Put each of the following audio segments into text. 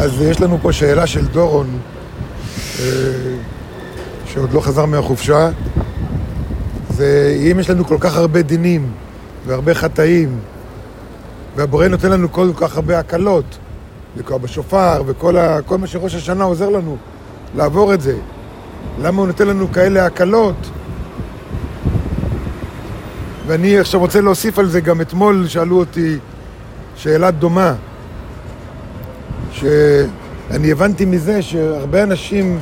אז יש לנו פה שאלה של דורון, אה, שעוד לא חזר מהחופשה. זה אם יש לנו כל כך הרבה דינים והרבה חטאים, והבורא נותן לנו כל כך הרבה הקלות, לקרוא בשופר וכל ה, כל מה שראש השנה עוזר לנו לעבור את זה. למה הוא נותן לנו כאלה הקלות? ואני עכשיו רוצה להוסיף על זה, גם אתמול שאלו אותי שאלה דומה, שאני הבנתי מזה שהרבה אנשים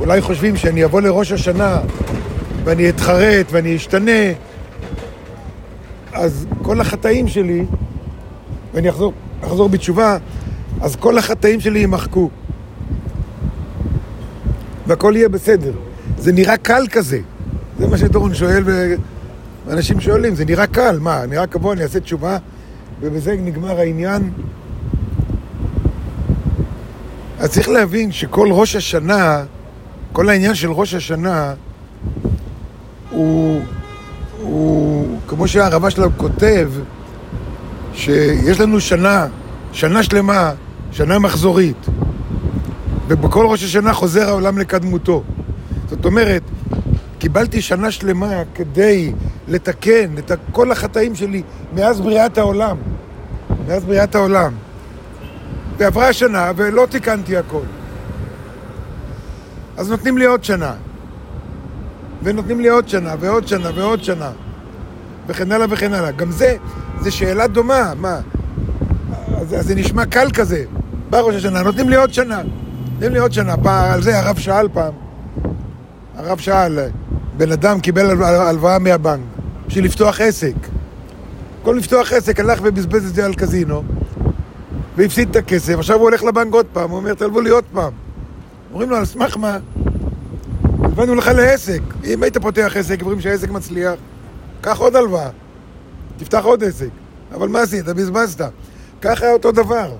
אולי חושבים שאני אבוא לראש השנה ואני אתחרט ואני אשתנה, אז כל החטאים שלי, ואני אחזור, אחזור בתשובה, אז כל החטאים שלי יימחקו. והכל יהיה בסדר. זה נראה קל כזה. זה מה שדורון שואל, ואנשים שואלים, זה נראה קל, מה, רק אבוא, אני אעשה תשובה, ובזה נגמר העניין. אז צריך להבין שכל ראש השנה, כל העניין של ראש השנה, הוא, הוא כמו שהרבה שלנו כותב, שיש לנו שנה, שנה שלמה, שנה מחזורית, ובכל ראש השנה חוזר העולם לקדמותו. זאת אומרת, קיבלתי שנה שלמה כדי לתקן את כל החטאים שלי מאז בריאת העולם. מאז בריאת העולם. ועברה השנה ולא תיקנתי הכל. אז נותנים לי עוד שנה. ונותנים לי עוד שנה, ועוד שנה, ועוד שנה. וכן הלאה וכן הלאה. גם זה, זה שאלה דומה, מה? אז, אז זה נשמע קל כזה. בא ראש השנה, נותנים לי עוד שנה. נותנים לי עוד שנה. פעם, על זה הרב שאל פעם. הרב שאל, בן אדם קיבל הלוואה מהבנק בשביל לפתוח עסק. במקום לפתוח עסק, הלך ובזבז את זה על קזינו, והפסיד את הכסף, עכשיו הוא הולך לבנק עוד פעם, הוא אומר, תלוו לי עוד פעם. אומרים לו, על סמך מה? הבאנו לך לעסק. אם היית פותח עסק, אומרים שהעסק מצליח, קח עוד הלוואה, תפתח עוד עסק. אבל מה עשית? בזבזת. ככה אותו דבר.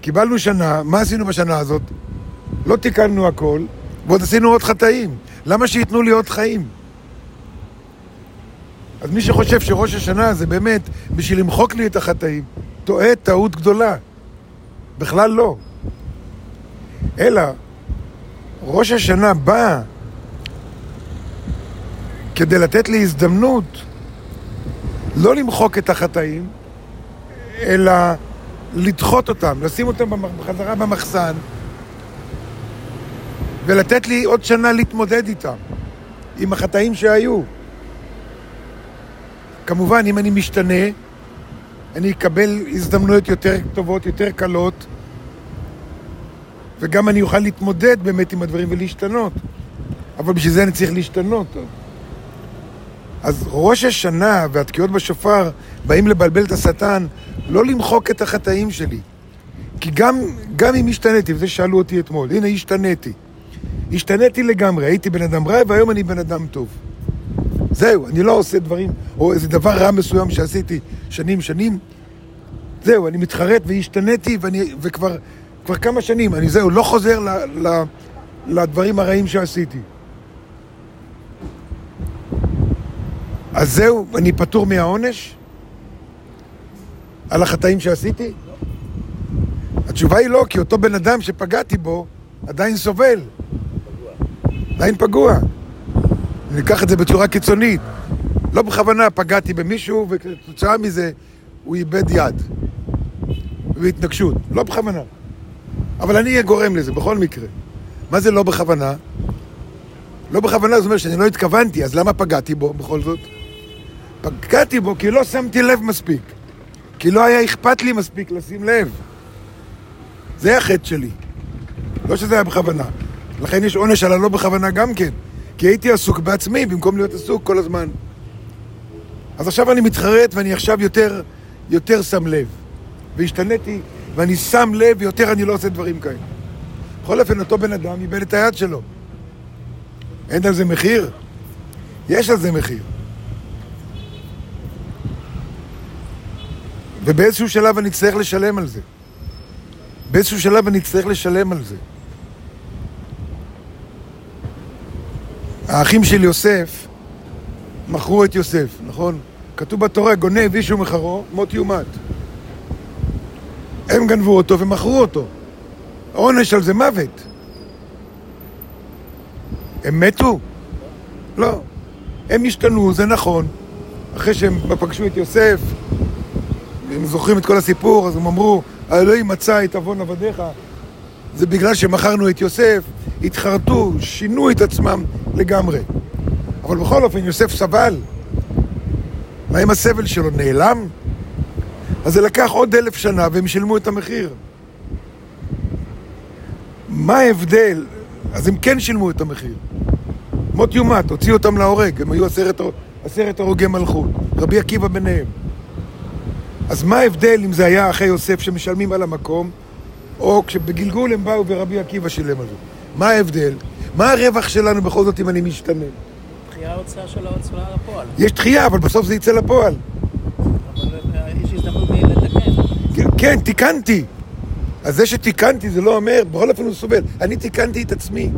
קיבלנו שנה, מה עשינו בשנה הזאת? לא תיקנו הכל, ועוד עשינו עוד חטאים. למה שייתנו לי עוד חיים? אז מי שחושב שראש השנה זה באמת בשביל למחוק לי את החטאים, טועה טעות גדולה. בכלל לא. אלא, ראש השנה בא כדי לתת לי הזדמנות לא למחוק את החטאים, אלא לדחות אותם, לשים אותם בחזרה במחסן ולתת לי עוד שנה להתמודד איתם, עם החטאים שהיו. כמובן, אם אני משתנה, אני אקבל הזדמנויות יותר טובות, יותר קלות, וגם אני אוכל להתמודד באמת עם הדברים ולהשתנות. אבל בשביל זה אני צריך להשתנות. אז ראש השנה והתקיעות בשופר באים לבלבל את השטן, לא למחוק את החטאים שלי. כי גם, גם אם השתניתי, וזה שאלו אותי אתמול, הנה השתניתי. השתניתי לגמרי, הייתי בן אדם רע והיום אני בן אדם טוב. זהו, אני לא עושה דברים, או איזה דבר רע מסוים שעשיתי שנים שנים. זהו, אני מתחרט והשתניתי, ואני, וכבר כבר כמה שנים, אני זהו, לא חוזר ל, ל, לדברים הרעים שעשיתי. אז זהו, אני פטור מהעונש? על החטאים שעשיתי? התשובה היא לא, כי אותו בן אדם שפגעתי בו עדיין סובל. עדיין פגוע. ניקח את זה בצורה קיצונית. לא בכוונה פגעתי במישהו, וכתוצאה מזה הוא איבד יד. בהתנגשות. לא בכוונה. אבל אני אהיה גורם לזה, בכל מקרה. מה זה לא בכוונה? לא בכוונה זאת אומרת שאני לא התכוונתי, אז למה פגעתי בו בכל זאת? פגעתי בו כי לא שמתי לב מספיק. כי לא היה אכפת לי מספיק לשים לב. זה החטא שלי. לא שזה היה בכוונה. לכן יש עונש על הלא בכוונה גם כן. כי הייתי עסוק בעצמי במקום להיות עסוק כל הזמן. אז עכשיו אני מתחרט ואני עכשיו יותר, יותר שם לב. והשתניתי ואני שם לב ויותר אני לא עושה דברים כאלה. בכל אופן, אותו בן אדם איבד את היד שלו. אין על זה מחיר? יש על זה מחיר. ובאיזשהו שלב אני אצטרך לשלם על זה. באיזשהו שלב אני אצטרך לשלם על זה. האחים של יוסף מכרו את יוסף, נכון? כתוב בתורה, גונב איש ומחרו, מות יומת. הם גנבו אותו ומכרו אותו. העונש על זה מוות. הם מתו? לא. הם השתנו, זה נכון. אחרי שהם פגשו את יוסף, הם זוכרים את כל הסיפור, אז הם אמרו, האלוהים מצא את עוון עבדיך. זה בגלל שמכרנו את יוסף, התחרטו, שינו את עצמם לגמרי. אבל בכל אופן, יוסף סבל. מה עם הסבל שלו? נעלם? אז זה לקח עוד אלף שנה והם שילמו את המחיר. מה ההבדל? אז הם כן שילמו את המחיר. מות יומת, הוציאו אותם להורג, הם היו עשרת, עשרת הרוגי מלכות, רבי עקיבא ביניהם. אז מה ההבדל אם זה היה אחרי יוסף שמשלמים על המקום, או כשבגלגול הם באו ורבי עקיבא שילם על זה? מה ההבדל? מה הרווח שלנו בכל זאת אם אני משתנה? דחייה ההוצאה של ההוצאה לפועל. יש דחייה, אבל בסוף זה יצא לפועל. אבל אה, יש הזדמנות לתקן. כן, כן, תיקנתי. אז זה שתיקנתי זה לא אומר, בכל אופן הוא סובל. אני תיקנתי את עצמי.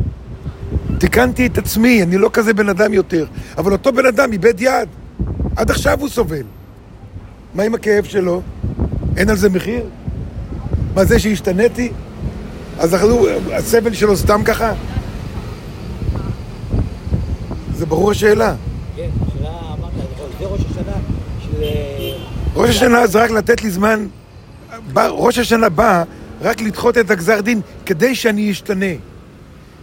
תיקנתי את עצמי, אני לא כזה בן אדם יותר. אבל אותו בן אדם איבד יד. עד עכשיו הוא סובל. מה עם הכאב שלו? אין על זה מחיר? מה זה שהשתניתי? אז אנחנו, הסבל שלו סתם ככה? זה ברור השאלה. כן, השאלה, אמרת, זה ראש השנה של... אה, ראש השנה זה רק לתת לי זמן, ראש השנה בא רק לדחות את הגזר דין כדי שאני אשתנה.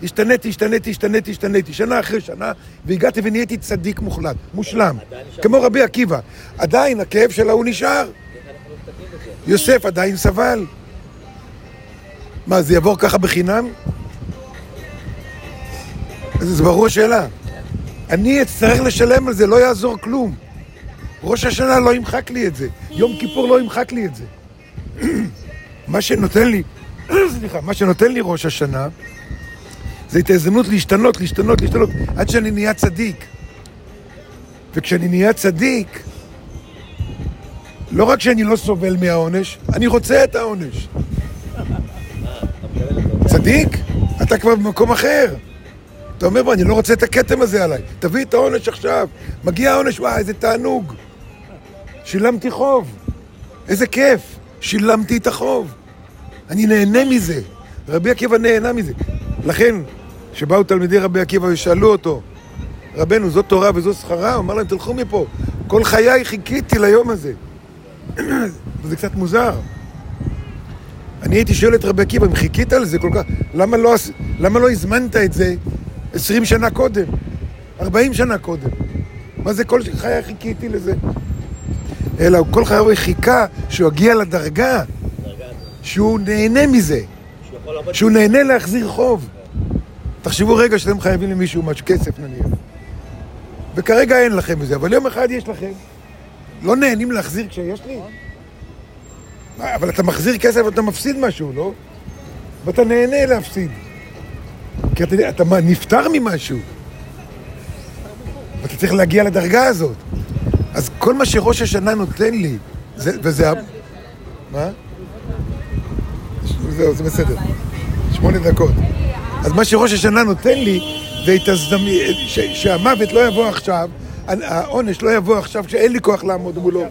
השתניתי, השתניתי, השתניתי, השתניתי, שנה אחרי שנה, והגעתי ונהייתי צדיק מוחלט, מושלם, כמו רבי עקיבא. עדיין הכאב של ההוא נשאר. יוסף עדיין סבל. מה, זה יעבור ככה בחינם? זה ברור השאלה. אני אצטרך לשלם על זה, לא יעזור כלום. ראש השנה לא ימחק לי את זה, יום כיפור לא ימחק לי את זה. מה שנותן לי, סליחה, מה שנותן לי ראש השנה, זה את ההזדמנות להשתנות, להשתנות, להשתנות, עד שאני נהיה צדיק. וכשאני נהיה צדיק, לא רק שאני לא סובל מהעונש, אני רוצה את העונש. צדיק? אתה כבר במקום אחר. אתה אומר, בוא, אני לא רוצה את הכתם הזה עליי. תביא את העונש עכשיו. מגיע העונש, וואי, איזה תענוג. שילמתי חוב. איזה כיף. שילמתי את החוב. אני נהנה מזה. רבי עקיבא נהנה מזה. לכן, כשבאו תלמידי רבי עקיבא ושאלו אותו, רבנו, זו תורה וזו שכרה? הוא אמר להם, תלכו מפה. כל חיי חיכיתי ליום הזה. וזה קצת מוזר. אני הייתי שואל את רבי עקיבא, אם חיכית לזה כל כך, למה לא, למה לא הזמנת את זה עשרים שנה קודם? ארבעים שנה קודם? מה זה כל חיי חיכיתי לזה? אלא כל חיי הוא חיכה שהוא יגיע לדרגה שהוא נהנה מזה, שהוא נהנה להחזיר חוב. תחשבו רגע שאתם חייבים למישהו משהו, כסף נניח. וכרגע אין לכם את זה, אבל יום אחד יש לכם. לא נהנים להחזיר כשיש לי? אבל אתה מחזיר כסף ואתה מפסיד משהו, לא? ואתה נהנה להפסיד. כי אתה, אתה נפטר ממשהו. ואתה צריך להגיע לדרגה הזאת. אז כל מה שראש השנה נותן לי, זה, וזה... מה? זהו, זה בסדר. שמונה דקות. אז מה שראש השנה נותן לי, זה את הזדמי... שהמוות לא יבוא עכשיו, העונש לא יבוא עכשיו כשאין לי כוח לעמוד מולו.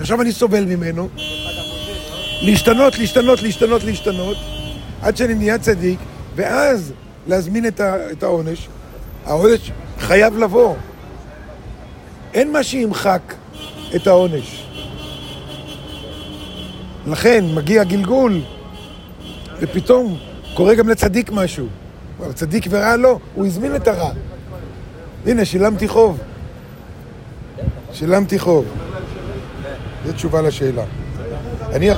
עכשיו אני סובל ממנו. להשתנות, להשתנות, להשתנות, להשתנות, עד שאני נהיה צדיק, ואז להזמין את, ה, את העונש. העונש חייב לבוא. אין מה שימחק את העונש. לכן מגיע גלגול, ופתאום קורה גם לצדיק משהו. צדיק ורע לא, הוא הזמין את הרע. הנה, שילמתי חוב. שילמתי חוב. זו תשובה לשאלה. אני,